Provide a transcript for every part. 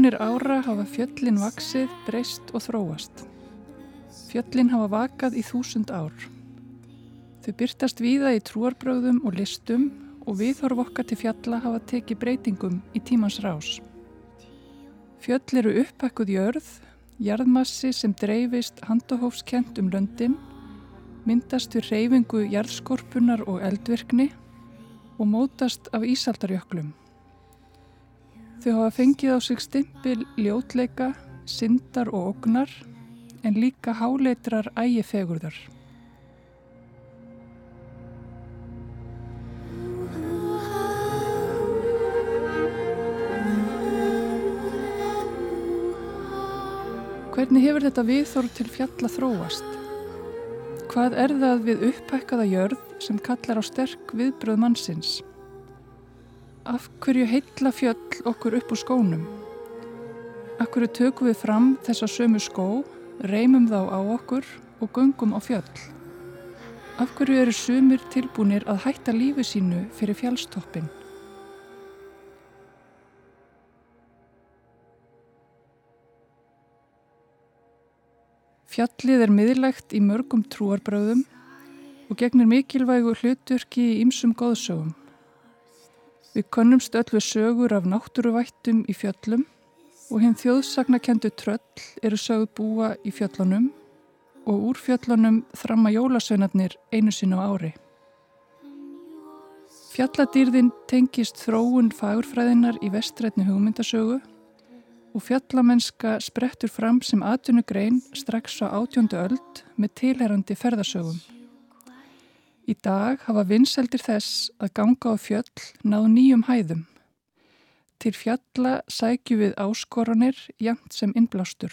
Í miljónir ára hafa fjöllin vaksið, breyst og þróast. Fjöllin hafa vakað í þúsund ár. Þau byrtast víða í trúarbröðum og listum og viðhorf okkar til fjalla hafa tekið breytingum í tímans rás. Fjöll eru upphækkuð jörð, jarðmassi sem dreifist handahófskent um löndin, myndast við reyfingu jarðskorpunar og eldvirkni og mótast af ísaldarjöklum. Þau hafa fengið á sig stimpil ljótleika, syndar og ognar en líka háleitrar ægifegurðar. Hvernig hefur þetta viðþorf til fjalla þróast? Hvað er það við upphækkaða jörð sem kallar á sterk viðbröð mannsins? Af hverju heitla fjöll okkur upp úr skónum? Af hverju tökum við fram þessa sömu skó, reymum þá á okkur og göngum á fjöll? Af hverju eru sumir tilbúinir að hætta lífi sínu fyrir fjallstoppin? Fjallið er miðlægt í mörgum trúarbröðum og gegnir mikilvægu hluturki í ymsum góðsögum. Við könnumst öll við sögur af náttúruvættum í fjöllum og hinn þjóðsagnakendu tröll eru sögð búa í fjöllunum og úr fjöllunum þramma jólasveinarnir einu sinu ári. Fjalladýrðin tengist þróun fagurfræðinar í vestrætni hugmyndasögu og fjallamennska sprettur fram sem atvinnugrein strax á átjóndu öld með tilherrandi ferðasögum. Í dag hafa vinseldir þess að ganga á fjöll náð nýjum hæðum. Til fjalla sækju við áskoranir jæmt sem innblástur.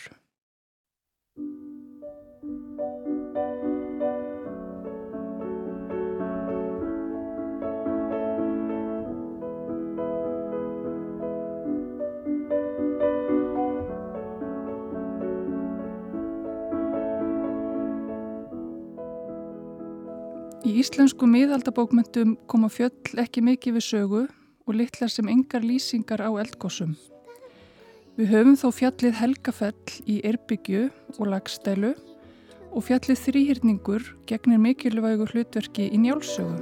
Íslensku miðaldabókmyndum koma fjöll ekki mikið við sögu og litlar sem engar lýsingar á eldgósum. Við höfum þó fjallið Helgafell í Erbyggju og Lagstælu og fjallið Þrýhyrningur gegnir mikilvægu hlutverki í njálsögu.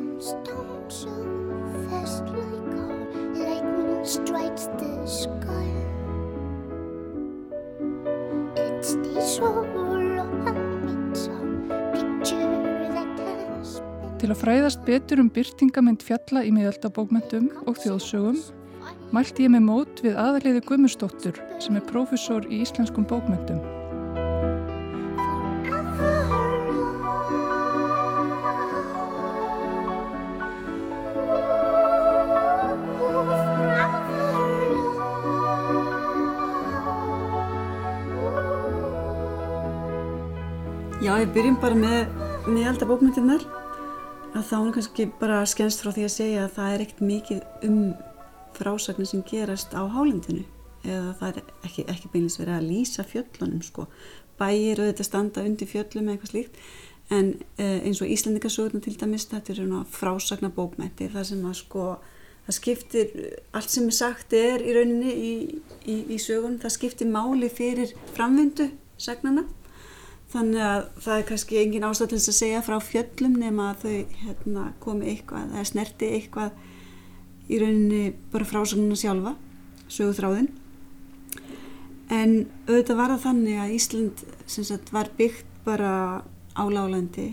Til að fræðast betur um byrtingamind fjalla í miðaldabókmyndum og þjóðsögum mælti ég með mót við aðaliði Gummustóttur sem er prófessor í íslenskum bókmyndum. Já, við byrjum bara með miðalda bókmyndirnar að þá er kannski bara skennst frá því að segja að það er ekkert mikið um frásagnir sem gerast á hálendinu. Eða það er ekki, ekki beinlis verið að lýsa fjöllunum sko. Bæir auðvitað standa undir fjöllum eða eitthvað slíkt. En eh, eins og Íslandikasögurna til dæmis þetta er svona frásagna bókmyndir þar sem að sko það skiptir, allt sem er sagt er í rauninni í, í, í sögunum, það skiptir máli fyrir framvindu sagnana Þannig að það er kannski engin ástæð til þess að segja frá fjöllum nema að þau hérna, komi eitthvað eða snerti eitthvað í rauninni bara frásögnuna sjálfa, sögutráðin. En auðvitað var það þannig að Ísland sagt, var byggt bara á láglandi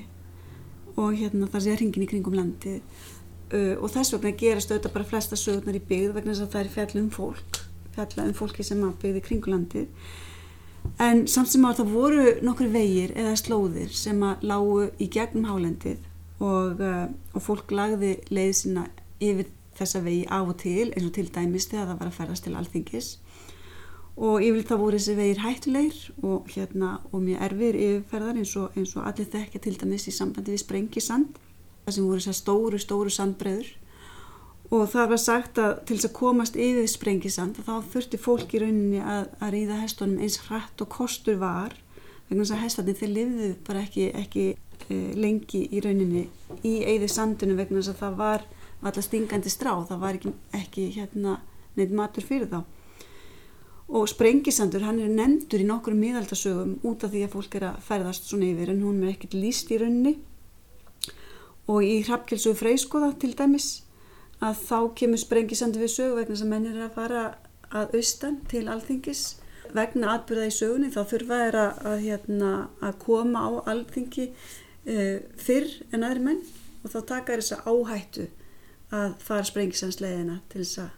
og hérna, það sé hringin í kringum landi uh, og þess vegna gerast auðvitað bara flesta sögurnar í byggð vegna þess að það er fjall um fólk, fjalla um fólki sem byggði kringum landið En samt sem að það voru nokkru vegir eða slóðir sem að lágu í gegnum hálendið og, uh, og fólk lagði leið sína yfir þessa vegi af og til eins og til dæmis þegar það var að ferðast til alþingis. Og yfirleitt þá voru þessi vegir hættulegir og, hérna, og mjög erfir yfirferðar eins og, eins og allir þekkja til dæmis í sambandi við sprengisand það sem voru þessar stóru, stóru sandbreður og það var sagt að til þess að komast yfir sprengisand þá þurfti fólk í rauninni að, að ríða hestunum eins hratt og kostur var vegna þess að hestarnir þeir lifðu bara ekki, ekki e, lengi í rauninni í eði sandunum vegna þess að það var alltaf stingandi strá, það var ekki, ekki hérna neitt matur fyrir þá. Og sprengisandur hann er nefndur í nokkur miðaldasögum út af því að fólk er að ferðast svona yfir en hún er ekkert líst í rauninni. Og í hrappkjölsögu freyskoða til dæmis að þá kemur sprengisandur við sögu vegna sem mennir er að fara að austan til alþingis. Vegna atbyrða í sögunni þá þurfa er að, að, hérna, að koma á alþingi uh, fyrr en aðri menn og þá taka þess að áhættu að fara sprengisansleðina til þess að,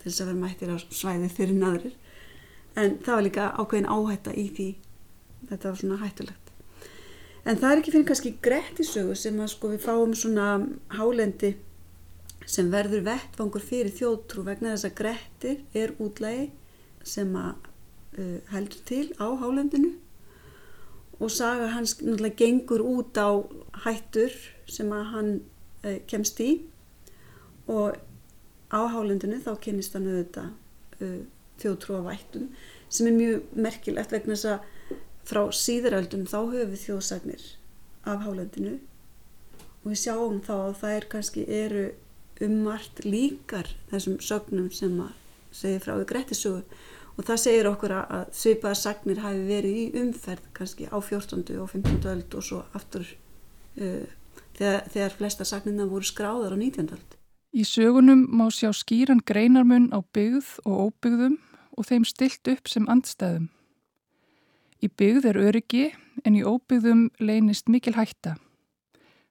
til þess að vera mættir á svæði fyrir naðurir en það var líka ákveðin áhætta í því. Þetta var svona hættulegt. En það er ekki fyrir kannski grettisögu sem að sko við fáum svona hálendi sem verður vettvangur fyrir þjóðtrú vegna þess að grettir er útlægi sem að uh, heldur til á hálendinu. Og saga hans náttúrulega gengur út á hættur sem að hann uh, kemst í. Og á hálendinu þá kynist hann auðvitað uh, þjóðtrúavættum sem er mjög merkilegt vegna þess að frá síðaröldum þá höfum við þjóðsagnir af hálendinu. Og við sjáum þá að það er kannski eru ummart líkar þessum sögnum sem að segja frá í Grettisögu og það segir okkur að svipaða sagnir hafi verið í umferð kannski á 14. og 15. öld og svo aftur uh, þegar, þegar flesta sagnirna voru skráðar á 19. öld. Í sögunum má sjá skýran greinarmun á byggð og óbyggðum og þeim stilt upp sem andstæðum. Í byggð er öryggi en í óbyggðum leynist mikil hætta.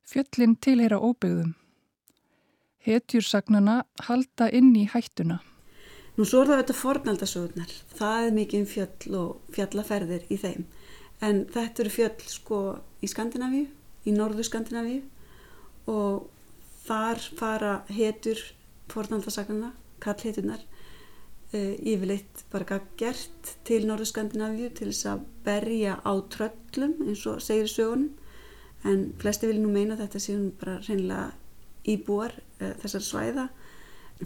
Fjöllin tilheyra óbyggðum. Hetjursagnana halda inn í hættuna. Nú svo er það þetta fornaldasögurnar. Það er mikið um fjöll og fjallaferðir í þeim. En þetta eru fjöll sko í Skandinavíu, í norðu Skandinavíu og þar fara hetjur fornaldasagnana, kallhetunar uh, yfirleitt bara gert til Norður Skandinavíu til þess að berja á tröllum eins og segir sögunum en flesti vilja nú meina þetta séum bara reynilega íbúar þessar svæða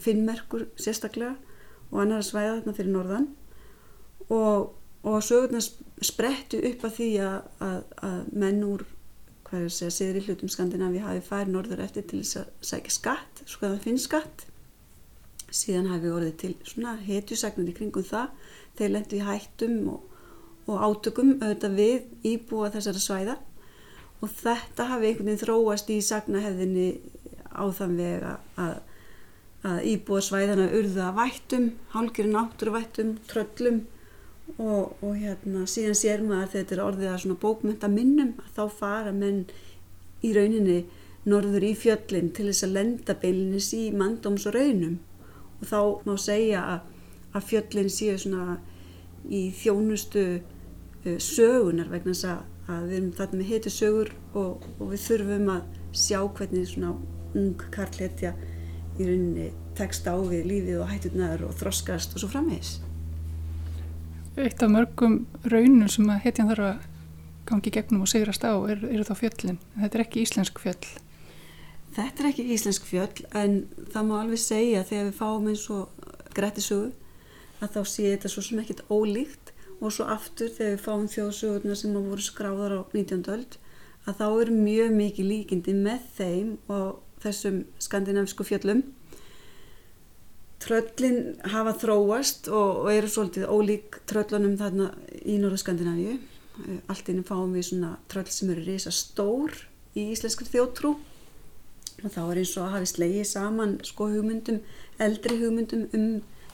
finnmerkur sérstaklega og annar svæða þarna fyrir norðan. Og, og sögurna sprettu upp að því að, að, að menn úr hvað er að segja, siður í hlutum Skandinavíu hafi færið norður eftir til þess að sækja skatt, sko að það finn skatt. Síðan hafi orðið til svona hetjusagnir í kringum það. Þeir lendu í hættum og, og átökum auðvitað við íbúa þessara svæða. Og þetta hafi einhvern veginn þróast í sagnahefðinni á þann vega að, að íbúa svæðana urða vættum, hálgirinn átturvættum, tröllum og, og hérna síðan sér maður þetta er orðið að svona bókmynda minnum að þá fara menn í rauninni norður í fjöllin til þess að lenda beilinis í mandóms og raunum. Og þá má segja að, að fjöllin séu svona í þjónustu uh, sögunar vegna þess að, við erum þarna með heitu sögur og, og við þurfum að sjá hvernig svona ung karlhetja í rauninni tekst á við lífið og hætturnaður og þroskast og svo frammeðis. Eitt af mörgum raunum sem að hetjan þarf að gangi gegnum og sigrast á eru er þá fjöllin. Þetta er ekki íslensk fjöll. Þetta er ekki íslensk fjöll en það má alveg segja þegar við fáum eins og grættisögu að þá sé þetta svo sem ekkit ólíkt og svo aftur þegar við fáum þjóðsögurna sem hafa voru skráðar á 19. öld að þá eru mjög mikið líkindi með þeim og þessum skandinavisku fjöllum. Tröllin hafa þróast og, og eru svolítið ólík tröllunum þarna í Norða Skandinavíu. Allt innum fáum við svona tröll sem eru reysa stór í íslenskri þjóttrú og þá er eins og að hafi slegið saman sko hugmyndum, eldri hugmyndum um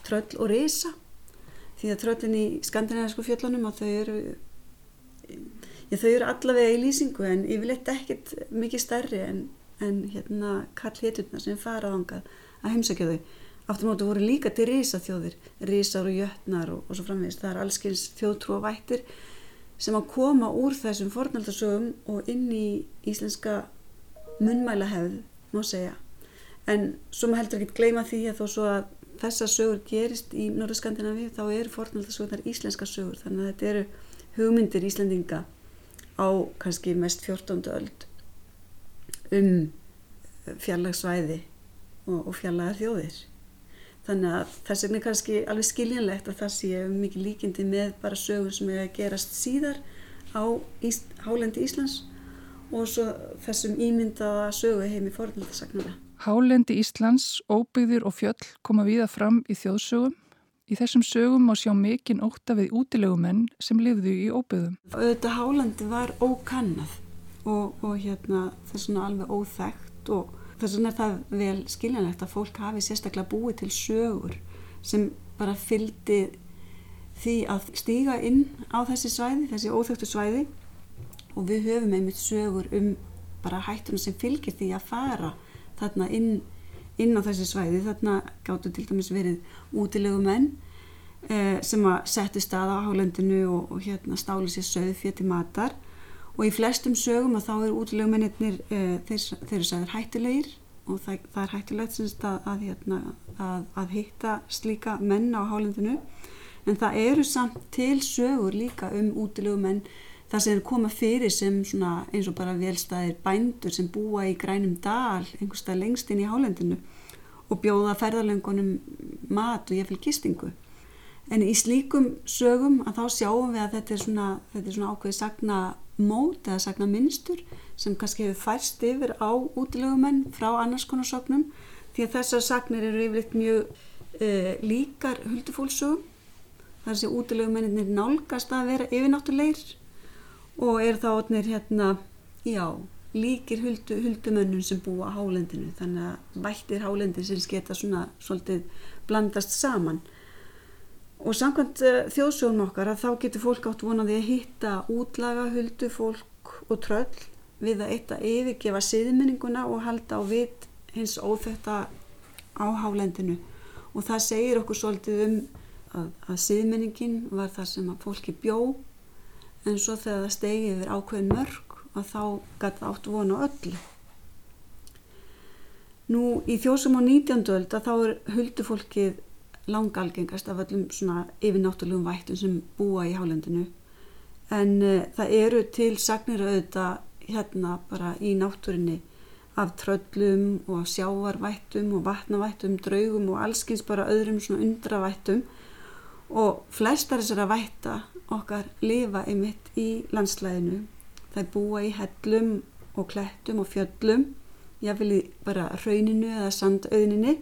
tröll og reysa því að tröllin í skandinavisku fjöllunum að þau eru já, þau eru allavega í lýsingu en yfirleitt ekkert mikið stærri en, en hérna kall hétutna sem fara ángað að heimsækja þau. Aftur mótu voru líka til reysa þjóðir reysar og jötnar og, og svo framvegist það er allskyns þjóðtrú og vættir sem að koma úr þessum fornaldasögum og inn í íslenska munmæla hefð má segja. En svo maður heldur ekki gleyma því að þó svo að þessar sögur gerist í Norðurskandinavíu þá eru fornaldasögurnar íslenska sögur. Þannig að þetta eru hugmyndir Íslendinga á kannski mest 14. öld um fjarlagsvæði og, og fjarlagar þjóðir þannig að þess vegna er kannski alveg skiljanlegt að það sé mikið líkindi með bara sögur sem er að gerast síðar á Ís, Hálendi Íslands og svo þessum ímyndaða sögu heimi fornaldasagnara. Hálendi Íslands, óbyggðir og fjöll koma viða fram í þjóðsögum. Í þessum sögum má sjá mikinn óta við útilegumenn sem lifðu í óbyggðum. Þetta Hálandi var ókannað og, og hérna, það er svona alveg óþægt og þess vegna er það vel skiljanlegt að fólk hafi sérstaklega búið til sögur sem bara fyldi því að stíga inn á þessi svæði, þessi óþögtu svæði. Og við höfum einmitt sögur um bara hættunum sem fylgir því að fara þarna inn, inn á þessi svæði, þarna gáttu til dæmis verið útilegu menn eh, sem að settu stað á hálendinu og, og hérna stáli sér söðu fyrir til matar og í flestum sögum að þá eru útilegumennir e, eh, þeir, þeir eru sæðir hættulegir. Og það, það er hættulegt að, að, hérna, að, að hitta slíka menn á hálendinu. En það eru samt til sögur líka um útilegumenn það sem er koma fyrir sem eins og bara velstæðir bændur sem búa í grænum dal einhverstað lengst inn í hálendinu og bjóða ferðarlöngunum mat og ég fylg gistingu. En í slíkum sögum að þá sjáum við að þetta er svona, þetta er svona ákveði sagna mót eða sagna minnstur sem kannski hefur færst yfir á útilegumenn frá annars konar sögnum því að þessar sagnir eru yfirleitt mjög uh, líkar huldufólksögum. Þar sé útilegumennir nálgast að vera yfirnáttulegir og er þá otnir hérna, já, líkir huldu, huldumönnum sem búa á hálendinu. Þannig að vættir hálendin sem geta svona svolítið blandast saman og samkvæmt uh, þjóðsjónum okkar að þá getur fólk átt vonaði að hitta útlaga, huldu, fólk og tröll við að eitt að yfirgefa siðmenninguna og halda á vit hins óþetta á hálendinu og það segir okkur svolítið um að, að siðmenningin var það sem að fólki bjó en svo þegar það stegi yfir ákveðin mörg að þá gæti átt vona öllu Nú í þjóðsum á 19. öld að þá er huldufólkið langalgengast af öllum svona yfirnáttúrulegum vættum sem búa í hálendinu. En uh, það eru til sagnir auðvitað hérna bara í náttúrinni af tröllum og sjávarvættum og vatnavættum, draugum og allskins bara öðrum svona undravættum. Og flestar þessara vætta okkar lifa einmitt í landslæðinu. Það búa í hellum og klettum og fjöllum, jáfnvel í bara rauninu eða sandauðninni.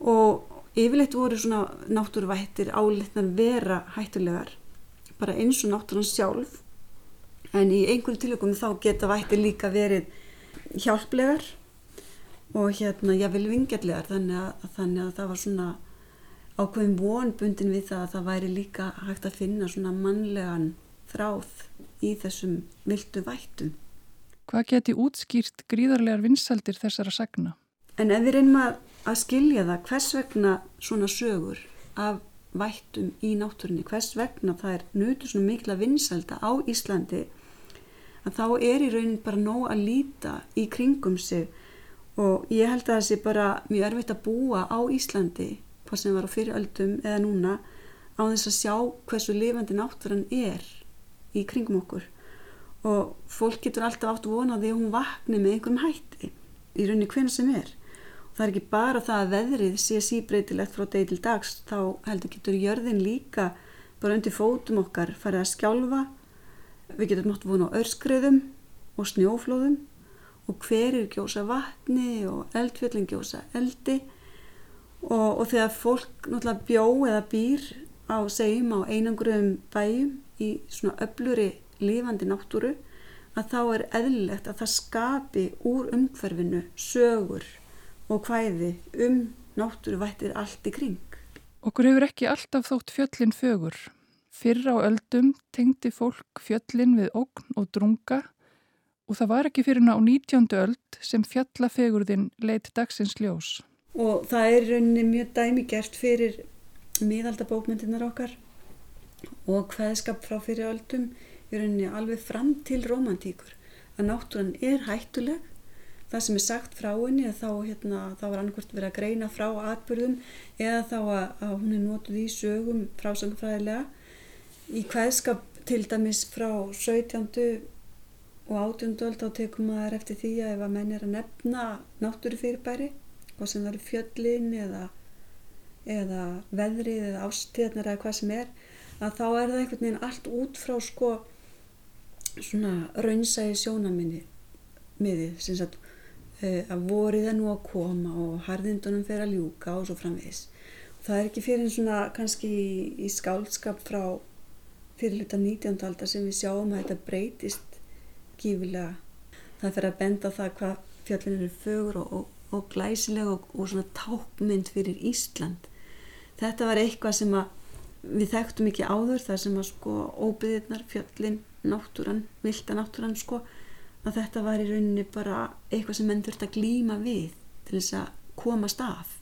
Og yfirleitt voru svona náttúruvættir álitnar vera hættulegar bara eins og náttúran sjálf en í einhverju tilökum þá geta vættir líka verið hjálplegar og hérna jáfnvel vingjallegar þannig þannig að það var svona ákveðin vonbundin við það að það væri líka hægt að finna svona mannlegan þráð í þessum vildu vættum. Hvað geti útskýrt gríðarlegar vinsaldir þessara sagna? En ef við reynum að að skilja það hvers vegna svona sögur af vættum í náttúrinni, hvers vegna það er nutur svona mikla vinselda á Íslandi að þá er í raunin bara nóg að líta í kringum sig. Og ég held að það sé bara mjög erfitt að búa á Íslandi hvað sem var á fyriröldum eða núna á þess að sjá hversu lifandi náttúran er í kringum okkur. Og fólk getur alltaf átt vonaði að hún vakni með einhverjum hætti í rauninni hvena sem er það er ekki bara það að veðrið sé síbreytilegt frá degi til dags þá heldur getur jörðin líka bara undir fótum okkar farið að skjálfa. Við getum nátt vona á örskriðum og snjóflóðum og hverjir gjósa vatni og eldfjöldin gjósa eldi. Og, og þegar fólk náttúrulega bjó eða býr á segjum á einangruðum bæjum í svona öfluri lífandi náttúru að þá er eðlilegt að það skapi úr umhverfinu sögur og hvæði um náttúruvættir allt í kring. Okkur hefur ekki alltaf þótt fjöllin fögur. Fyrr á öldum tengdi fólk fjöllin við ógn og drunga og það var ekki fyrir ná 19. öld sem fjallafegurðin leitt dagsins ljós. Og það er rauninni mjög dæmigert fyrir miðaldabókmyndinar okkar og hvaðskap frá fyrir öldum er rauninni alveg fram til romantíkur að náttúran er hættuleg það sem er sagt frá henni þá, hérna, þá var annarkvært verið að greina frá atbyrðum eða þá að, að hún er notuð í sögum frásangfræðilega í hvaðskap til dæmis frá 17. og 18. öld þá tekum maður eftir því að ef að menn er að nefna náttúrufyrirbæri hvað sem það eru fjöllin eða, eða veðrið eða ástíðnar eða hvað sem er að þá er það einhvern veginn allt út frá sko svona raunsægi sjónaminni miðið sem sagt að vorið er nú að koma og harðindunum fer að ljúka og svo framvegis það er ekki fyrir en svona kannski í, í skálskap frá fyrirluta 19. aldar sem við sjáum að þetta breytist gífilega það fyrir að benda það hvað fjöllin eru fögur og, og, og glæsilega og, og svona tápmynd fyrir Ísland þetta var eitthvað sem við þekktum ekki áður þar sem að sko óbyðirnar, fjöllin, náttúran vilda náttúran sko að þetta var í rauninni bara eitthvað sem menn þurft að glýma við til þess að komast af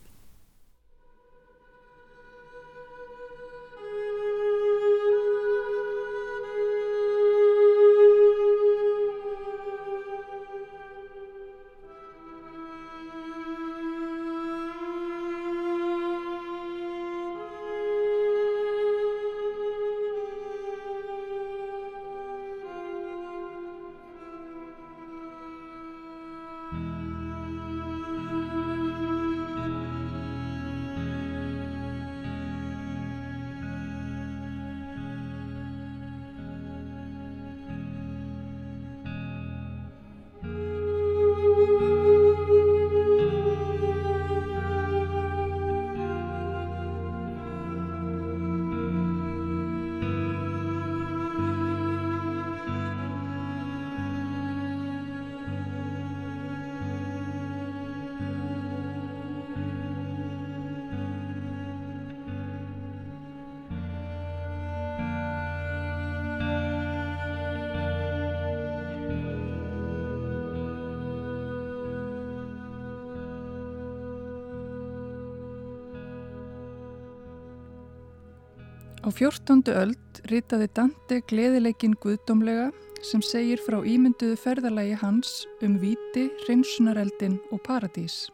Á fjórtándu öld ritaði Dante gleðileikin Guðdómlega sem segir frá ímynduðu ferðalagi hans um viti, hreinsunareldin og paradís.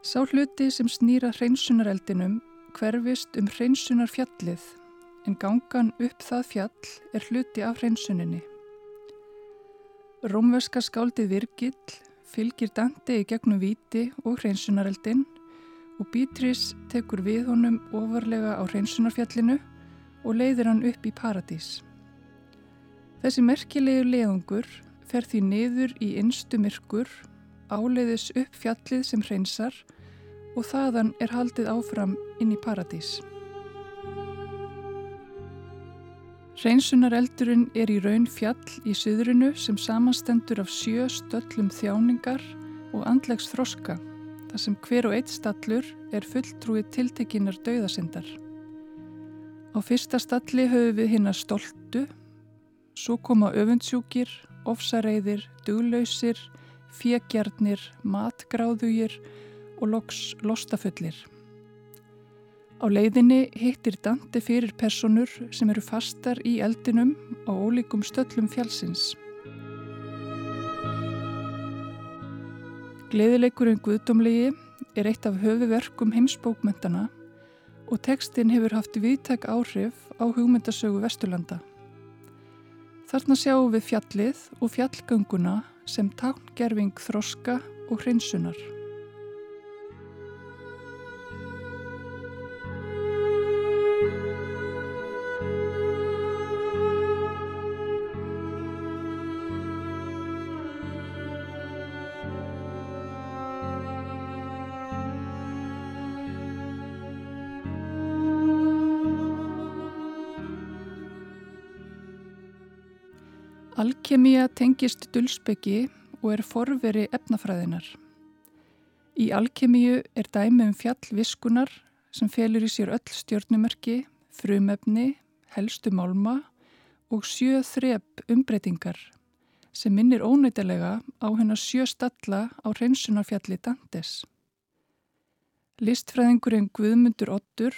Sá hluti sem snýra hreinsunareldinum hverfist um hreinsunarfjallið en gangan upp það fjall er hluti af hreinsuninni. Rómverska skáldið Virgil fylgir Dante í gegnum viti og hreinsunareldin og Beatrice tekur við honum ofarlega á hreinsunarfjallinu og leiðir hann upp í paradís. Þessi merkilegu leiðungur fer því niður í innstu myrkur, áleiðis upp fjallið sem hreinsar og þaðan er haldið áfram inn í paradís. Hreinsunareldurinn er í raun fjall í söðrinu sem samanstendur af sjö stöllum þjáningar og andlegs þroska þar sem hver og eitt stallur er fulltrúið tiltekinar dauðasindar. Á fyrsta stalli höfum við hinn að stoltu, svo koma öfundsjúkir, ofsareiðir, duglausir, fjeggjarnir, matgráðugir og loks lostafullir. Á leiðinni hittir Dante fyrir personur sem eru fastar í eldinum á ólíkum stöllum fjálsins. Gleðileikurinn Guðdómlegi er eitt af höfuverkum heimsbókmyndana og tekstinn hefur haft viðtæk áhrif á hugmyndasögu Vesturlanda. Þarna sjáum við fjallið og fjallgönguna sem tákngerfing þroska og hreinsunar. Alkemía tengist dulsbyggi og er forveri efnafræðinar. Í alkemíu er dæmi um fjallviskunar sem felur í sér öll stjórnumerki, frumefni, helstu málma og sjö þrep umbreytingar sem minnir ónætilega á hennar sjö stalla á hreinsunarfjalli Dantes. Listfræðingurinn Guðmundur Ottur,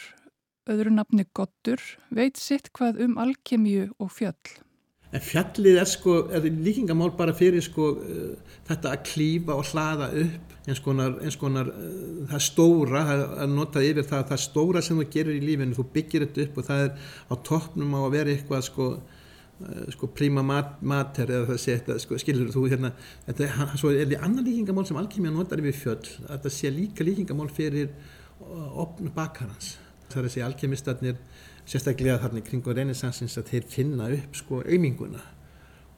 öðru nafni Gottur, veit sitt hvað um alkemíu og fjöll. En fjallið er sko, er líkingamál bara fyrir sko uh, þetta að klífa og hlaða upp eins konar, eins konar uh, það stóra, það er notað yfir það það stóra sem þú gerir í lífinu, þú byggir þetta upp og það er á toppnum á að vera eitthvað sko uh, sko príma mat, mater eða það sé þetta, sko, skilur þú hérna þetta er, svo er því annar líkingamál sem alkymja notar yfir fjöll, að það sé líka líkingamál fyrir opn bakarans. Það er segja alkymistarnir sérstaklega þarna kring reynisansins að þeir finna upp sko auminguna.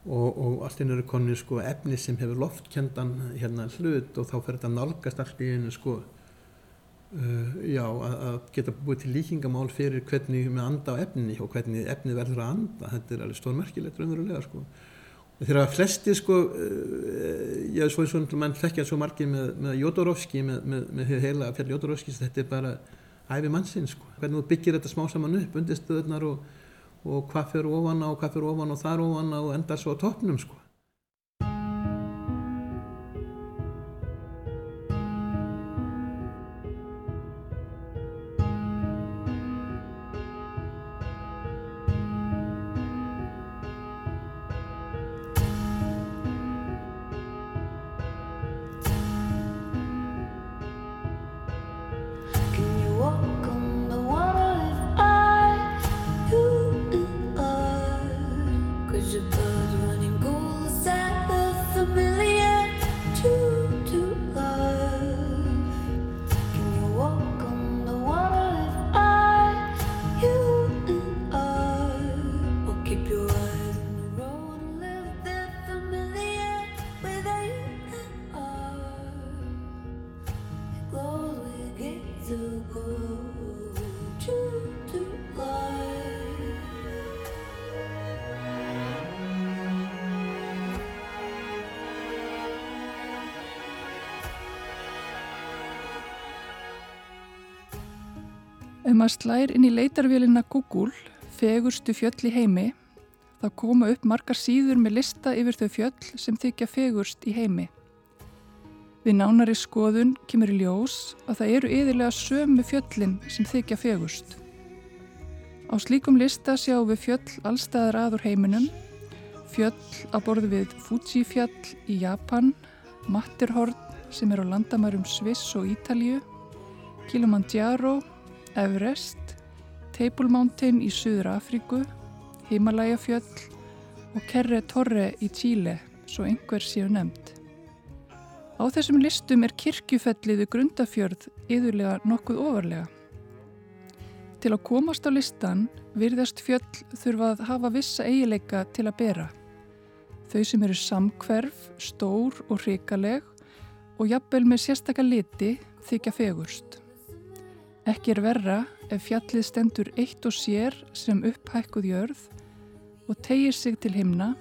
Og, og allt inn eru konið sko efni sem hefur loftkjöndan hérna hlut og þá fer þetta nálgast allt í einu sko uh, já að, að geta búið til líkingamál fyrir hvernig með anda á efni og hvernig efni verður að anda. Þetta er alveg stórmerkilegt raunverulega sko. Þegar flesti sko uh, já svo eins og mann þekkja svo margir með, með Jodorowski með, með, með heila fjall Jodorowski þetta er bara æfi mannsinn sko. Hvernig þú byggir þetta smá saman upp, undirstöðunar og, og hvað fyrir ofan á hvað fyrir ofan og þar ofan á og endar svo á toppnum sko. Ef maður slær inn í leitarvélina Google, fegurstu fjöll í heimi, þá koma upp margar síður með lista yfir þau fjöll sem þykja fegurst í heimi. Við nánari skoðun kemur í ljós að það eru yðurlega sömu fjöllin sem þykja fegurst. Á slíkum lista sjáum við fjöll allstæðar aður heiminum, fjöll að borðu við Fuji fjall í Japan, Matterhorn sem er á landamærum Sviss og Ítalju, Kilimanjaro, Everest, Table Mountain í Suður Afríku, Himalaya-fjöll og Kerre Torre í Tíle, svo einhver séu nefnd. Á þessum listum er kirkjufelliðu grundafjörð yðurlega nokkuð ofarlega. Til að komast á listan virðast fjöll þurfa að hafa vissa eigileika til að bera. Þau sem eru samkverf, stór og hrikaleg og jafnvel með sérstakar liti þykja fegurst. Ekki er verra ef fjallið stendur eitt og sér sem upphækkuð jörð og tegir sig til himna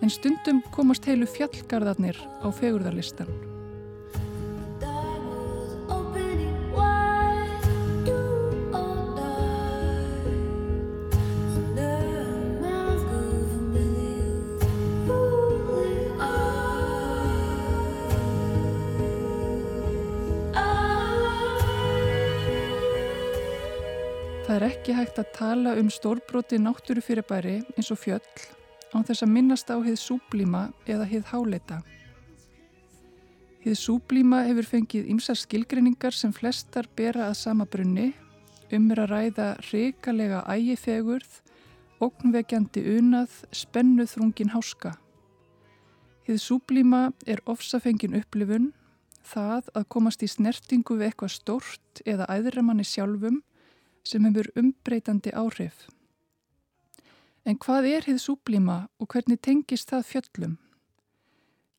en stundum komast heilu fjallgarðarnir á fegurðarlistan. Ekki hægt að tala um stórbroti náttúrufyrirbæri eins og fjöll án þess að minnast á hið súblíma eða hið háleita. Hið súblíma hefur fengið ymsar skilgreiningar sem flestar bera að sama brunni, um er að ræða reikalega ægifegurð, ógnvegjandi unað, spennuð þrungin háska. Hið súblíma er ofsafengin upplifun, það að komast í snertingu við eitthvað stort eða æðramanni sjálfum sem hefur umbreytandi áhrif. En hvað er hið súblíma og hvernig tengist það fjöllum?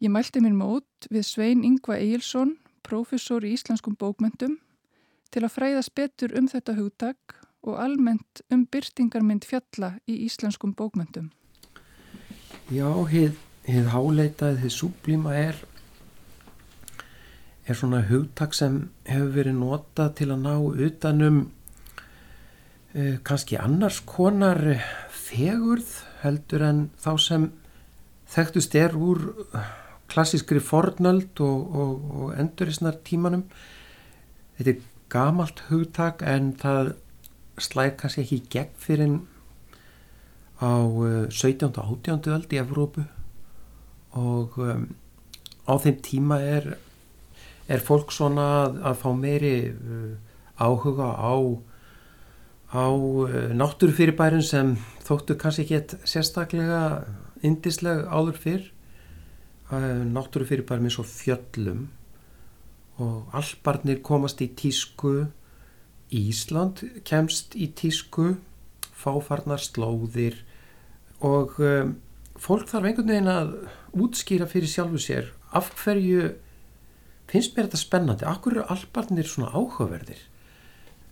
Ég mælti mér mót við Svein Ingva Egilson, professor í íslenskum bókmyndum, til að fræðast betur um þetta hugtak og almennt um byrtingarmynd fjalla í íslenskum bókmyndum. Já, hið, hið háleitað, hið súblíma er, er svona hugtak sem hefur verið notað til að ná utanum kannski annars konar fegurð heldur en þá sem þekktust er úr klassískri fornöld og, og, og endurisnar tímanum. Þetta er gamalt hugtak en það slæð kannski ekki gegn fyrir á 17. og 18. öld í Evrópu og um, á þeim tíma er, er fólk svona að, að fá meiri uh, áhuga á, á uh, náttúrufyrirbærin sem þóttu kannski ekki sérstaklega indisleg áður fyrr. Uh, náttúrufyrirbærin eins og fjöllum. Og albarnir komast í tísku. Ísland kemst í tísku. Fáfarnar slóðir. Og um, fólk þarf einhvern veginn að útskýra fyrir sjálfu sér af hverju finnst mér þetta spennandi, hverju eru albarnir svona áhugaverðir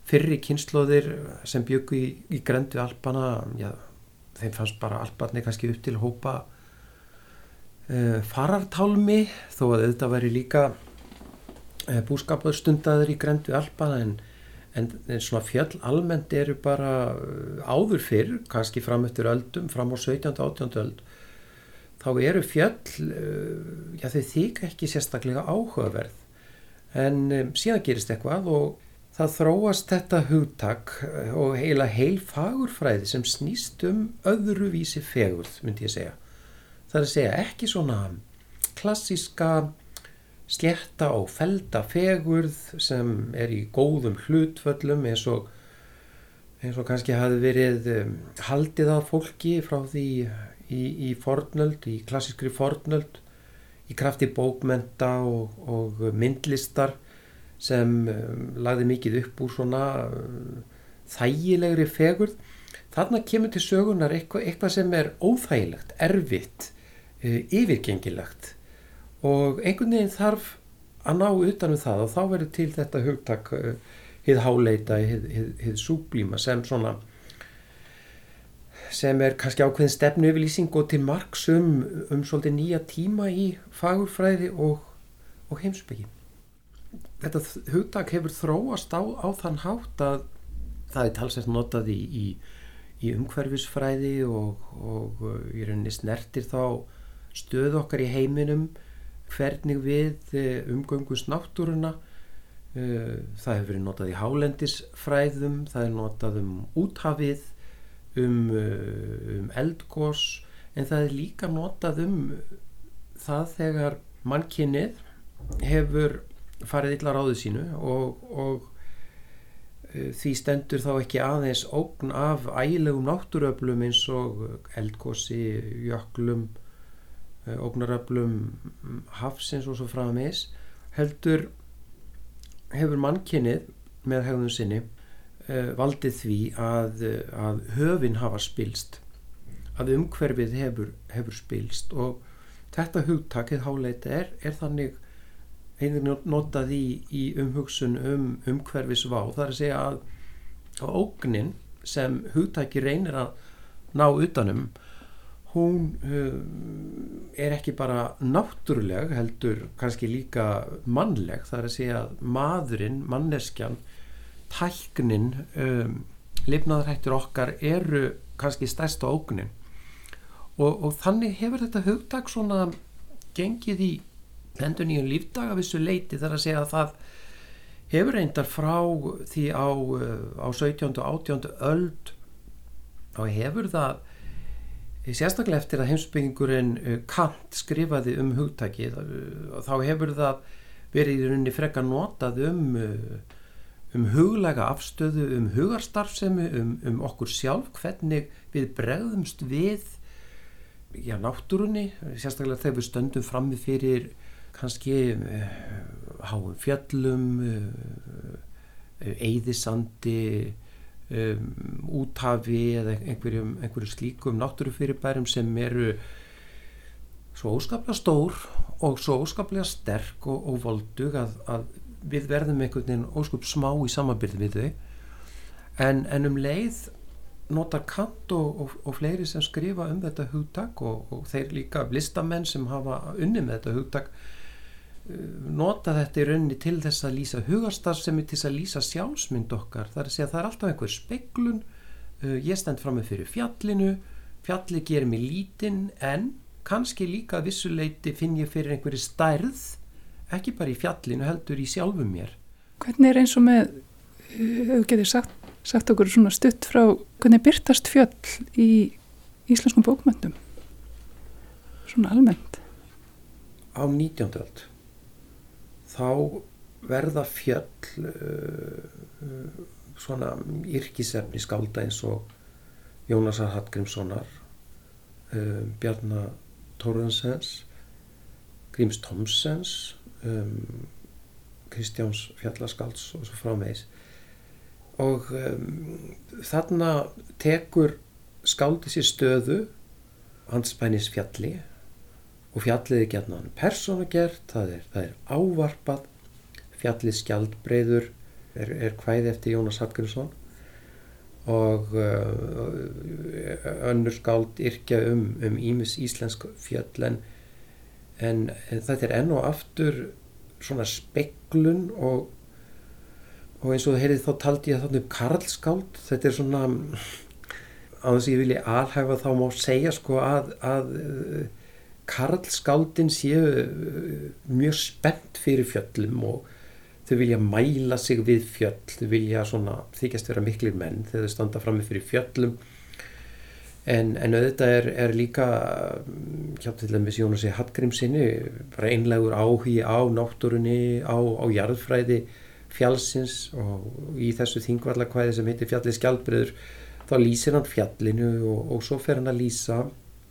fyrri kynnslóðir sem byggu í, í grendu alpana já, þeim fannst bara albarnir kannski upp til hópa uh, farartálmi þó að þetta væri líka uh, búskapastundaður í grendu alpana en en, en svona fjöll almennt eru bara uh, áður fyrr, kannski fram eftir öldum, fram á 17. og 18. öld þá eru fjöll já þau þýk ekki sérstaklega áhugaverð en um, síðan gerist eitthvað og það þróast þetta hugtak uh, og heila heil fagurfræði sem snýst um öðruvísi fegurð myndi ég segja. Það er að segja ekki svona klassiska slétta og felda fegurð sem er í góðum hlutföllum eins og, eins og kannski hafi verið um, haldið af fólki frá því í, í fornöld, í klassískri fornöld, í krafti bókmenta og, og myndlistar sem um, lagði mikið upp úr svona um, þægilegri fegurð. Þarna kemur til sögunar eitthvað, eitthvað sem er óþægilegt, erfitt, uh, yfirgengilegt og einhvern veginn þarf að ná utanum það og þá verður til þetta hugtak uh, hið háleita, hið, hið, hið súblíma sem svona sem er kannski ákveðin stefnu yfirlýsing og til margs um, um svolítið nýja tíma í fagurfræði og, og heimsbyggi. Þetta hugtak hefur þróast á, á þann hátt að það er talsett notað í, í, í umhverfisfræði og, og uh, í rauninni snertir þá stöð okkar í heiminum hvernig við eh, umgöngust náttúruna. Eh, það hefur verið notað í hálendisfræðum það er notað um úthafið um, um eldgós en það er líka notað um það þegar mannkinnið hefur farið illa ráðu sínu og, og því stendur þá ekki aðeins ógn af ægilegum náttúröflum eins og eldgósi, jöklum Eh, ógnaröflum hafsins og svo frá að mis heldur hefur mannkinnið með hegðun sinni uh, valdið því að, að höfin hafa spilst að umhverfið hefur, hefur spilst og þetta hugtakið háleita er, er þannig einnig notað í, í umhugsun um umhverfisvá þar að segja að, ógnin sem hugtaki reynir að ná utanum hún uh, er ekki bara náttúruleg heldur kannski líka mannleg. Það er að segja að maðurinn, manneskjan tæknin um, lifnaðarhættur okkar eru kannski stærsta ógunin og, og þannig hefur þetta hugtak svona gengið í endur nýjum lífdag af þessu leiti þar að segja að það hefur reyndar frá því á, á 17. og 18. öld þá hefur það sérstaklega eftir að heimsbyggingurinn uh, Kant skrifaði um hugtækið uh, þá hefur það verið í rauninni frekka notað um, um huglega afstöðu, um hugarstarfsemi, um, um okkur sjálf, hvernig við bregðumst við já, náttúrunni, sérstaklega þegar við stöndum frammi fyrir kannski háum fjallum, eðisandi, um, úthafi eða einhverjum, einhverjum slíkum náttúrufyrirbærum sem eru svo óskaplega stór og svo óskaplega sterk og, og voldug að, að við verðum einhvern veginn óskup smá í samanbyrði við þau. En, en um leið notar Kant og, og, og fleiri sem skrifa um þetta hugtak og þeir líka listamenn sem hafa unni með þetta hugtak nota þetta í rauninni til þess að lýsa hugarstarfsemi til þess að lýsa sjálfsmynd okkar það er að segja að það er alltaf einhver speklun uh, ég stend fram með fyrir fjallinu fjalli gerir mig lítinn en kannski líka vissuleiti finn ég fyrir einhverju stærð ekki bara í fjallinu heldur í sjálfum mér Hvernig er eins og með hefur getið sagt, sagt okkur svona stutt frá hvernig byrtast fjöll í, íslenskum bókmyndum? Svona almennt. Á 19. öld þá verða fjöll uh, uh, svona yrkisefni skálda eins og Jónasar Hallgrímssonar um, Bjarnar Tórensens Gríms Tomsens um, Kristjáns Fjallaskalds og svo frá meðis og um, þarna tekur skáldi sér stöðu hans bænis fjalli og fjallið er gætnan persónagert, það er, það er ávarpað. Fjallið skjaldbreyður er, er hvæði eftir Jónas Hallgrímsson. Og uh, önnur skáld yrkja um, um ímis íslensk fjöll. En, en, þetta er enn og aftur svona speklun og, og eins og þú heyrið þá taldi ég þarna um karlskáld. Þetta er svona á þess að ég vilja alhæfa þá má segja sko að, að karlskáldin séu mjög spennt fyrir fjöllum og þau vilja mæla sig við fjöll, þau vilja svona þykjast vera miklir menn þegar þau standa fram með fyrir fjöllum. En, en auðvitað er, er líka hjá til dæmis Jónasi Hallgrímsinni bara einlegur áhugi á náttúrunni, á, á jarðfræði fjallsins og í þessu þingvallakvæði sem heitir fjallið skjaldbröður þá lýsir hann fjallinu og, og svo fer hann að lýsa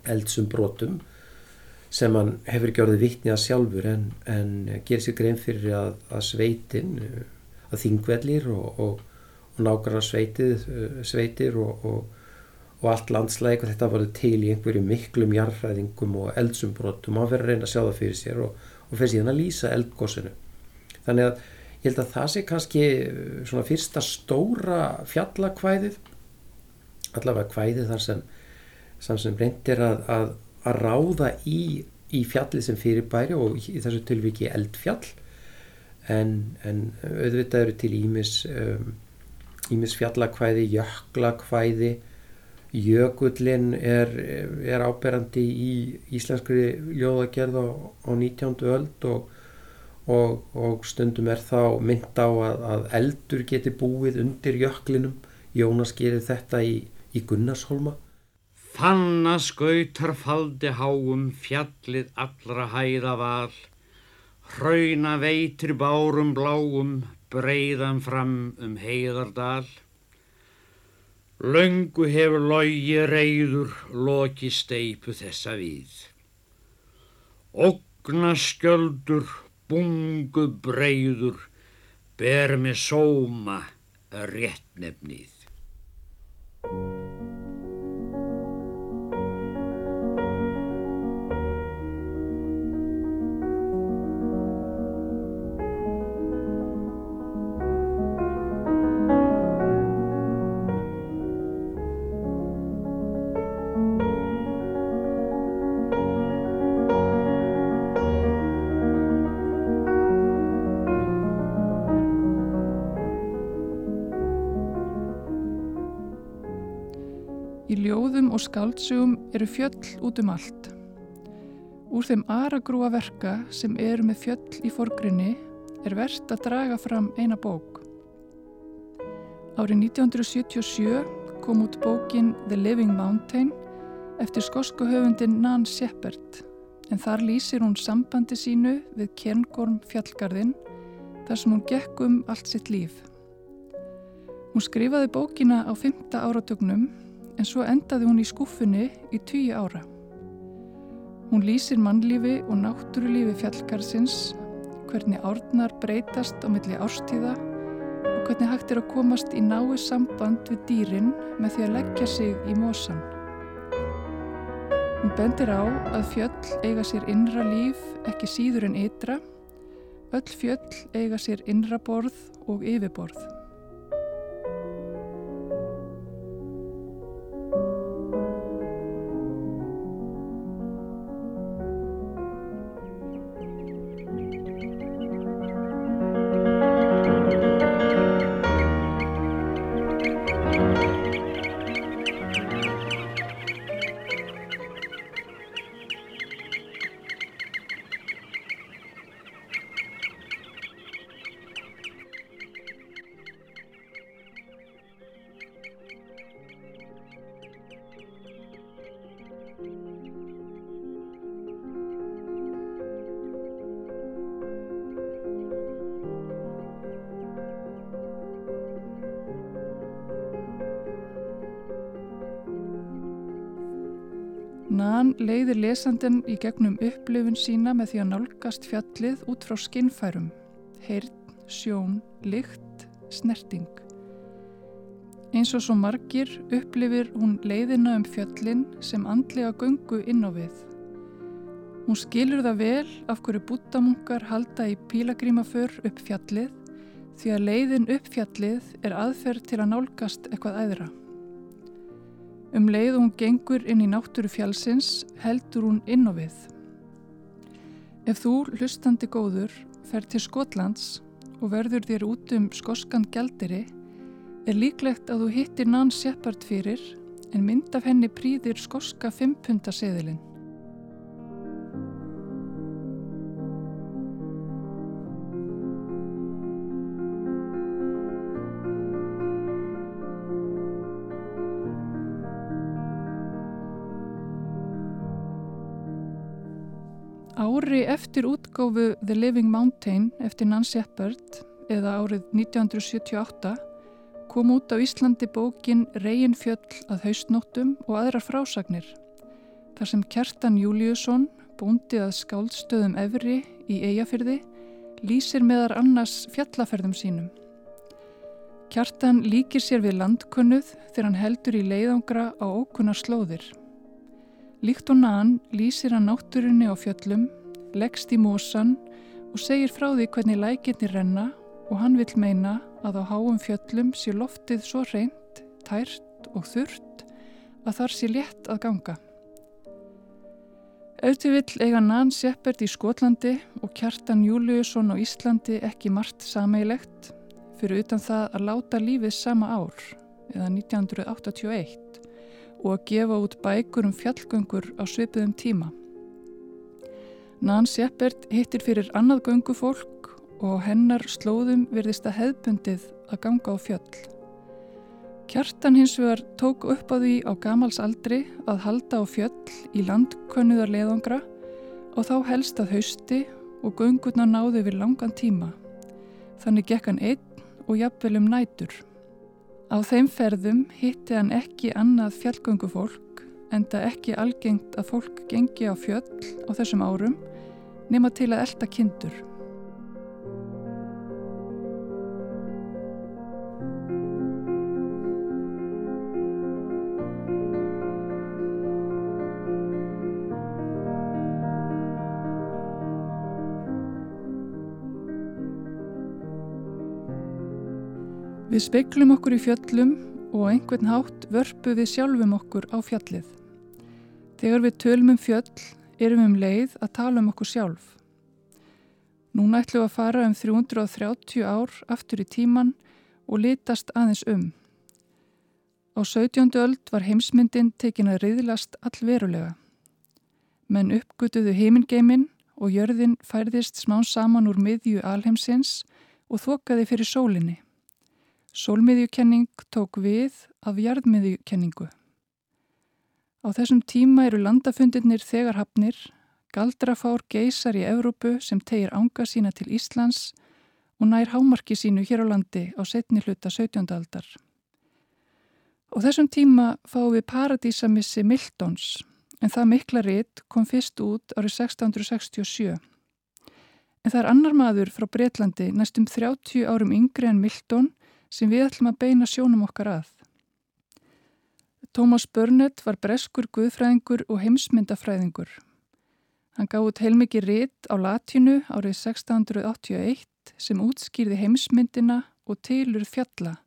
eldsum brotum sem hann hefur ekki orðið vittni að sjálfur en, en gerir sér grein fyrir að, að sveitin, að þingvellir og, og, og nákvæmlega sveitið, sveitir og, og allt landslæg og þetta voru til í einhverju miklum jarðfræðingum og eldsumbrotum og hann verður að reyna að sjá það fyrir sér og fyrir síðan að lýsa eldgósinu. Þannig að ég held að það sé kannski svona fyrsta stóra fjallakvæðið, allavega kvæðið þar sem, sem reyndir að, að að ráða í, í fjallið sem fyrirbæri og í þessu tilviki eldfjall. En, en auðvitað eru til ímis um, ímis fjallakvæði, jöklakvæði. Jökullin er, er áberandi í íslenskri ljóðagerð á, á 19. öld og, og, og stundum er þá mynd á að, að eldur geti búið undir jöklinum. Jónas gerir þetta í, í Gunnarsholma Fanna skautar faldi háum fjallið allra hæða val, hrauna veitir bárum bláum, breiðan fram um heiðardal. Laungu hefur logi reyður, loki steipu þessa við. Ogna skjöldur, bungu breyður, ber með sóma réttnefnið. Skáldsugum eru fjöll út um allt. Úr þeim aragrúa verka sem eru með fjöll í forgrinni er verðt að draga fram eina bók. Árið 1977 kom út bókin The Living Mountain eftir skosku höfundin Nan Shepard en þar lýsir hún sambandi sínu við Kerngorm fjallgarðin þar sem hún gekk um allt sitt líf. Hún skrifaði bókina á fymta áratögnum en svo endaði hún í skúfunni í tíu ára. Hún lýsir mannlífi og náttúrulífi fjallgarðsins, hvernig árnar breytast á milli árstíða og hvernig hægt er að komast í nái samband við dýrin með því að leggja sig í mósan. Hún bendir á að fjöll eiga sér innra líf ekki síður en ytra, öll fjöll eiga sér innra borð og yfirborð. Lesandin í gegnum upplifun sína með því að nálgast fjallið út frá skinnfærum, heyrn, sjón, lykt, snerting. Eins og svo margir upplifir hún leiðina um fjöllin sem andlega göngu inn á við. Hún skilur það vel af hverju búttamunkar halda í pílagrímaför upp fjallið því að leiðin upp fjallið er aðferð til að nálgast eitthvað æðra. Um leið hún gengur inn í náttúru fjallsins heldur hún inn á við. Ef þú, hlustandi góður, fer til Skotlands og verður þér út um skoskan gjaldiri er líklegt að þú hittir Nan Shepard fyrir en mynd af henni prýðir skoska fimpundaseðilinn. Ári eftir útgáfu The Living Mountain eftir Nan Shepard eða árið 1978 kom út á Íslandi bókin Regin fjöll að haustnóttum og aðrar frásagnir þar sem Kjartan Júliusson, búndið að skáldstöðum Evri í Eyjafyrði, lýsir meðar annars fjallaferðum sínum. Kjartan líkir sér við landkunnuð þegar hann heldur í leiðangra á ókunnar slóðir. Líkt og nann lýsir hann náttúrunni á fjöllum, leggst í mósan og segir frá því hvernig lækinni renna og hann vil meina að á háum fjöllum sé loftið svo reynd, tært og þurrt að þar sé létt að ganga. Auðvitað vill eiga Nan Shepard í Skotlandi og Kjartan Júliusson á Íslandi ekki margt sameilegt fyrir utan það að láta lífið sama ár, eða 1981, og að gefa út bækur um fjallgöngur á svipuðum tíma. Nan Shepard hittir fyrir annað göngufólk og hennar slóðum verðist að hefbundið að ganga á fjöll. Kjartan hins vegar tók upp á því á gamals aldri að halda á fjöll í landkönnuðar leðangra og þá helst að hausti og göngurna náði við langan tíma. Þannig gekk hann einn og jafnvel um nætur. Á þeim ferðum hitti hann ekki annað fjallgöngufólk en það ekki algengt að fólk gengi á fjöll á þessum árum nema til að elda kindur. Við speiklum okkur í fjöllum og einhvern hátt vörpu við sjálfum okkur á fjallið. Þegar við tölum um fjöll erum um leið að tala um okkur sjálf. Núna ætlum við að fara um 330 ár aftur í tíman og litast aðeins um. Á 17. öld var heimsmyndin tekin að riðlast allverulega. Menn uppgötuðu heimingeimin og jörðin færðist smán saman úr miðju alheimsins og þokaði fyrir sólinni. Sólmiðjukenning tók við af jarðmiðjukenningu. Á þessum tíma eru landafundirnir þegar hafnir, galdrafár geysar í Evrópu sem tegir ánga sína til Íslands og nær hámarki sínu hér á landi á setni hluta 17. aldar. Á þessum tíma fáum við paradísamissi Miltons en það mikla ritt kom fyrst út árið 1667. En það er annar maður frá Breitlandi næstum 30 árum yngri en Milton sem við ætlum að beina sjónum okkar að. Thomas Burnett var breskur guðfræðingur og heimsmyndafræðingur. Hann gaf út heilmikið ritt á latínu árið 1681 sem útskýrði heimsmyndina og tilur fjalla,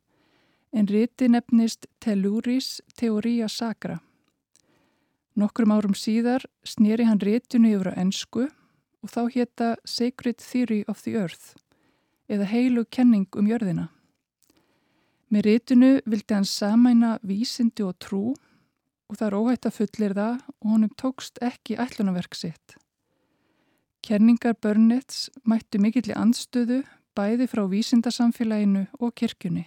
en riti nefnist Telluris Theoria Sacra. Nokkrum árum síðar snýri hann ritinu yfir á ennsku og þá hétta Sacred Theory of the Earth, eða heilu kenning um jörðina. Með ritinu vildi hann samæna vísindi og trú og það er óhætt að fullir það og honum tókst ekki ætlunaverk sitt. Kerningar Burnetts mættu mikill í andstöðu bæði frá vísindasamfélaginu og kirkjunni.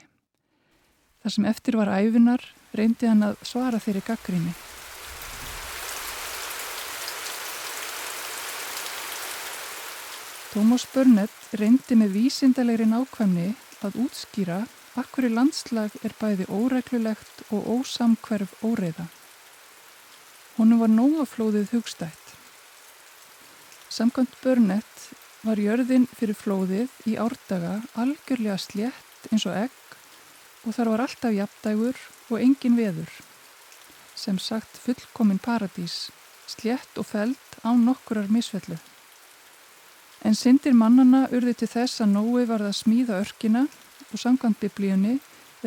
Þar sem eftir var æfinar reyndi hann að svara þeirri gaggríni. Thomas Burnett reyndi með vísindalegri nákvæmni að útskýra Akkur í landslag er bæði óreglulegt og ósamkverf óreiða. Honum var nóaflóðið hugstætt. Samkvæmt Burnett var jörðin fyrir flóðið í árdaga algjörlega slétt eins og egg og þar var alltaf jafndægur og engin veður. Sem sagt fullkomin paradís, slétt og feld á nokkurar misfellu. En syndir mannana urði til þess að Nói varð að smíða örkina og samkvæmt biblíunni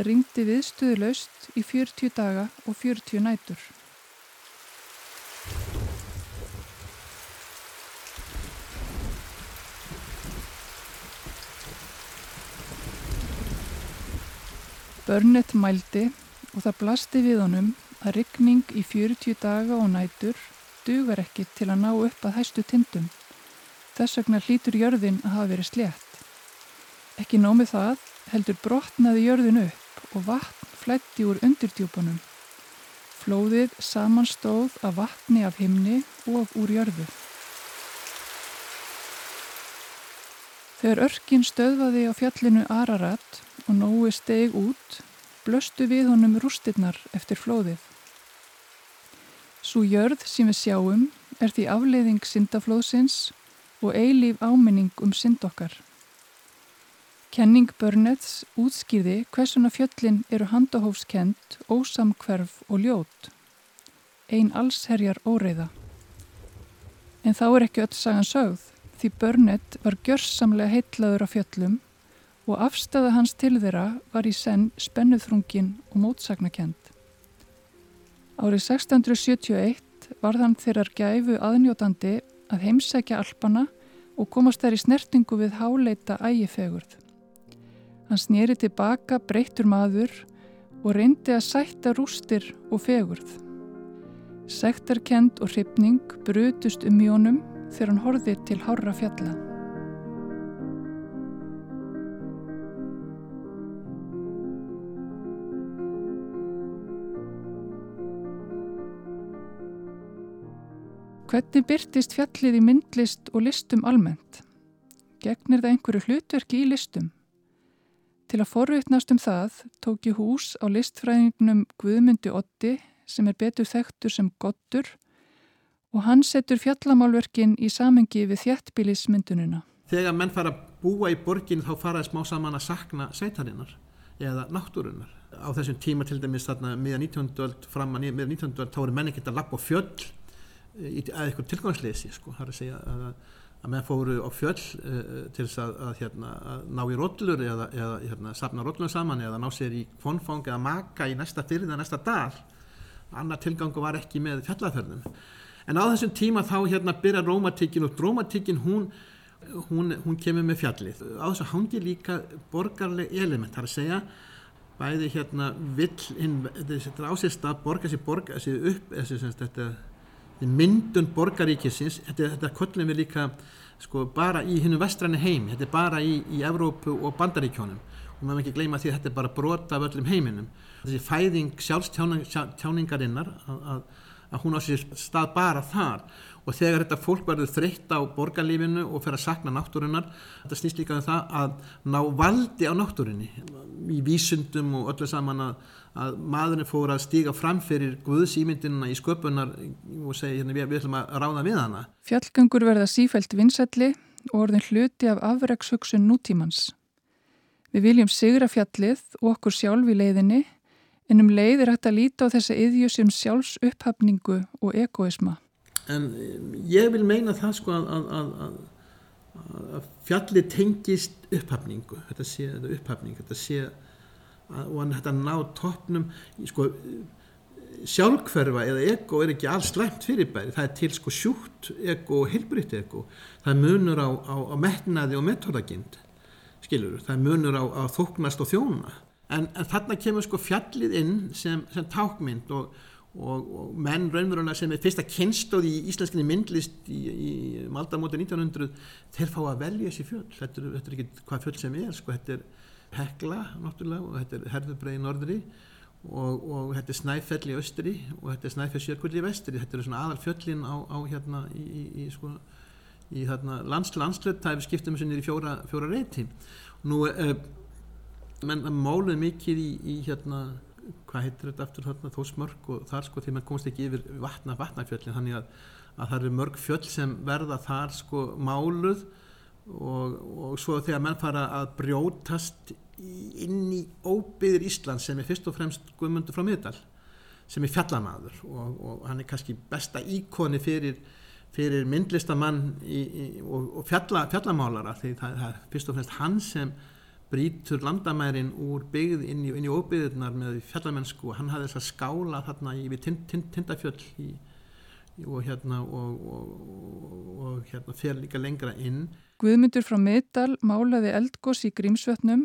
ringdi viðstuðlaust í 40 daga og 40 nætur. Burnett mældi og það blasti við honum að ryggning í 40 daga og nætur dugar ekki til að ná upp að hæstu tindum. Þess vegna hlýtur jörðin að hafa verið slétt. Ekki nómið það heldur brotnaði jörðin upp og vatn flætti úr undirdjúpunum. Flóðið samanstóð af vatni af himni og úr jörðu. Þegar örkin stöðvaði á fjallinu Ararat og Nói steg út, blöstu við honum rústirnar eftir flóðið. Svo jörð sem við sjáum er því afleiðing syndaflóðsins og eilíf áminning um synd okkar. Kenning Burnets útskýði hversuna fjöllin eru handahófskend, ósamkverf og ljót. Ein allsherjar óreiða. En þá er ekki öll sagan sögð því Burnett var gjörsamlega heitlaður af fjöllum og afstæða hans til þeirra var í senn spennuþrungin og mótsagnakend. Árið 1671 var þann þeirrar gæfu aðnjótandi að heimsækja alpana og komast þær í snertingu við háleita ægifegurð. Hann snýri tilbaka breyttur maður og reyndi að sætta rústir og fegurð. Sektarkend og hrifning brutust um jónum þegar hann horði til hárra fjalla. Hvernig byrtist fjallið í myndlist og listum almennt? Gegnir það einhverju hlutverki í listum? Til að forvittnast um það tók ég hús á listfræðingnum Guðmundi Otti sem er betur þekktur sem Gottur og hann setur fjallamálverkin í samengi við þjættbílismyndunina. Þegar menn fara að búa í borgin þá fara smá saman að sakna sveitarinnar eða náttúrunnar. Á þessum tíma til dæmis þarna miða 19. öld fram að miða 19. öld þá eru menn ekkert að lappa á fjöll í, að eitthvað tilgangsleysi sko. Það er að segja að, að menn fóru á fjöll uh, til þess að, að, hérna, að ná í rótlur eða, eða hérna, sapna rótlur saman eða ná sér í kvonfang eða maka í næsta fyrrið eða næsta dal. Annar tilgangu var ekki með fjallaferðum. En á þessum tíma þá hérna byrja rómatíkin og rómatíkin hún, hún, hún kemur með fjallið. Á þessu hangi líka borgarleg element, það er að segja bæði hérna vill inn, þetta er ásist að borga sér borga sér upp, þessi, þetta myndun borgaríkisins, þetta, þetta kollum við líka sko bara í hinnum vestræni heimi, þetta er bara í, í Evrópu og Bandaríkjónum og maður ekki gleyma því að þetta er bara brota af öllum heiminum. Þessi fæðing sjálfstjáningarinnar að, að að hún á sér stað bara þar og þegar þetta fólk verður þreytt á borgarlífinu og fer að sakna náttúrunar þetta snýst líka um það að ná valdi á náttúrunni í vísundum og öllu saman að, að maðurinn fór að stíga fram fyrir Guðsýmyndinuna í sköpunar og segja hérna við, við ætlum að ráða við hana. Fjallgöngur verða sífælt vinsætli og orðin hluti af afregshugsun nútímans. Við viljum sigra fjallið og okkur sjálf í leiðinni En um leið er hægt að líta á þessa yðju sem sjálfs upphafningu og egoisma. En ég vil meina það sko að, að, að, að fjalli tengist upphafningu, þetta sé upphafning, þetta sé og þetta ná toppnum, sko sjálfkverfa eða ego er ekki alls slæmt fyrirbæri, það er til sko sjúkt ego og heilbrytt ego, það munur á, á, á metnaði og metódagind, skilur, það munur á, á þóknast og þjóna. En, en þarna kemur sko fjallið inn sem, sem tákmynd og, og, og menn raunverulega sem er fyrsta kynstóð í íslenskinni myndlist í, í maldamóti 1900 þeir fá að velja þessi fjöll. Þetta er, þetta er ekki hvað fjöll sem er sko, þetta er Hekla náttúrulega og þetta er Herðubreið í norðri og, og þetta er Snæfell í austri og þetta er Snæfell Sjörgull í vestri. Þetta eru svona aðal fjöllin á, á hérna í, í, í sko í hérna lands, landslöld það er við skiptum þessu nýri fjóra, fjóra reyti nú uh, menn máluð mikið í, í hérna hvað heitir þetta aftur þarna, þósmörk og þar sko því maður komast ekki yfir vatna, vatnafjöllin þannig að, að það eru mörg fjöll sem verða þar sko máluð og, og svo þegar menn fara að brjótast inn í óbyðir Ísland sem er fyrst og fremst Guðmundur frá Miðdal sem er fjallamaður og, og hann er kannski besta íkoni fyrir, fyrir myndlistamann í, í, og, og fjalla, fjallamálara því það, það er fyrst og fremst hann sem brýtur landamærin úr byggð inn í, í óbyggðunar með fjallamennsku og hann hafði þess að skála þarna við tind, tind, tindafjöll og hérna og, og, hérna fer líka lengra inn Guðmundur frá Miðdal málaði eldgós í Grímsvötnum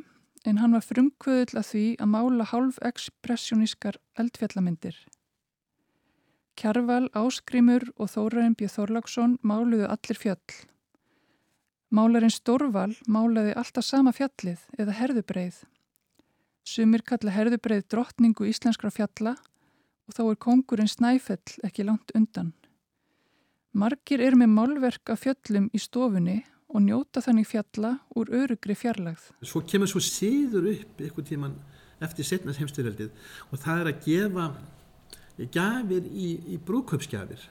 en hann var frumkvöðull að því að mála hálf-ekspressjónískar eldfjallamindir. Kjarval, Áskrimur og Þórarin B. Þorláksson máluðu allir fjöll. Málarinn Stórval málaði alltaf sama fjallið eða herðubreið. Sumir kalla herðubreið drottningu íslenskra fjalla og þá er kongurinn Snæfell ekki langt undan. Margir eru með málverk af fjöllum í stofunni og njóta þannig fjalla úr örugri fjarlagð. svo kemur svo síður upp einhvern tíman eftir setnast heimstyrjaldið og það er að gefa gjafir í, í brúköpsgjafir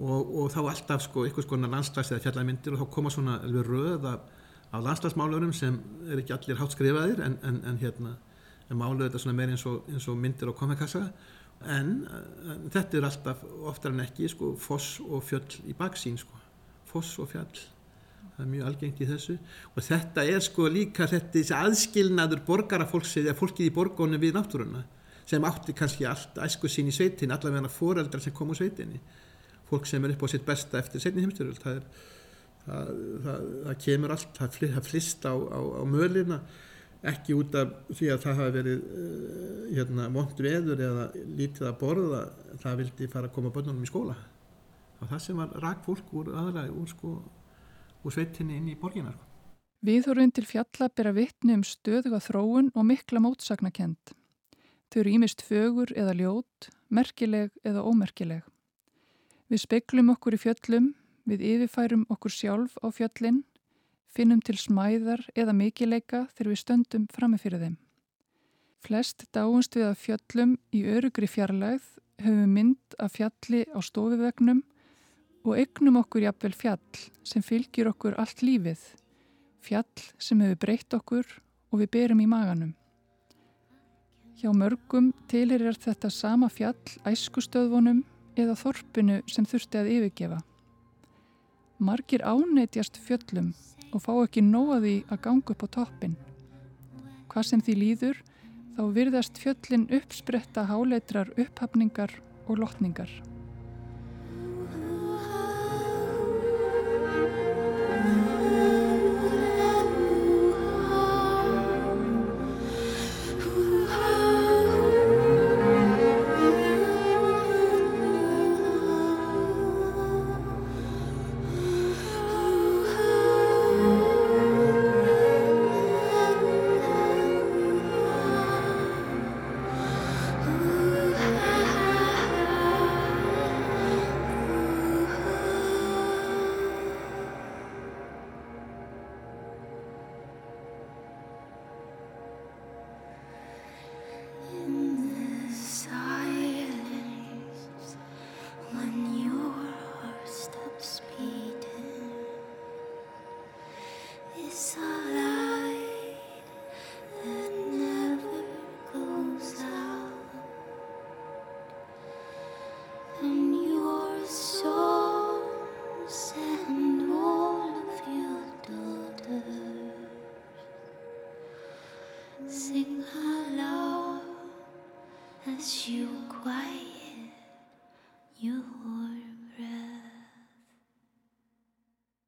og, og þá alltaf sko einhvers konar landslags eða fjallamyndir og þá koma svona alveg röð af, landslagsmálurum sem er ekki allir hátt skrifaðir en, en, en hérna en máluður þetta svona meir eins og, eins og myndir og komikassa. En þetta er alltaf oftar en ekki sko foss og fjöll í baksín sko. Foss og fjall það er mjög algengt í þessu. Og þetta er sko líka þetta þessi aðskilnaður borgarafólks eða fólkið í borgónu við náttúruna sem átti kannski allt æsku sín í sveitin allavega foreldrar sem kom úr sveitinni. Fólk sem er upp á sitt besta eftir setni heimstyrjöld það, það, það, það kemur allt það, fli, það flist á, á, á mölina ekki út af því að það hafi verið uh, hérna, vond veður eða lítið að borða það vildi fara að koma börnunum í skóla. Og það sem var rak fólk úr aðalega úr sko úr sveitinni inn í borginar. Viðhorfinn til fjalla bera vittni um stöðuga þróun og mikla mótsagnakend. Þau eru ímist fögur eða ljót, merkileg eða ómerkileg. Við speklum okkur í fjöllum, við yfirfærum okkur sjálf á fjöllin, finnum til smæðar eða mikileika þegar við stöndum framifyrir þeim. Flest dáumst við að fjöllum í örugri fjarlægð höfum mynd af fjalli á stofuvegnum og eignum okkur jafnvel fjall sem fylgir okkur allt lífið, fjall sem hefur breytt okkur og við berum í maganum. Hjá mörgum tilherir þetta sama fjall æskustöðvonum eða þorpinu sem þurfti að yfirgefa. Margir ánætjast fjöllum og fá ekki því að ganga upp á toppin. Hvað sem því líður, þá virðast fjöllin uppspretta háleitrar upphafningar og lotningar.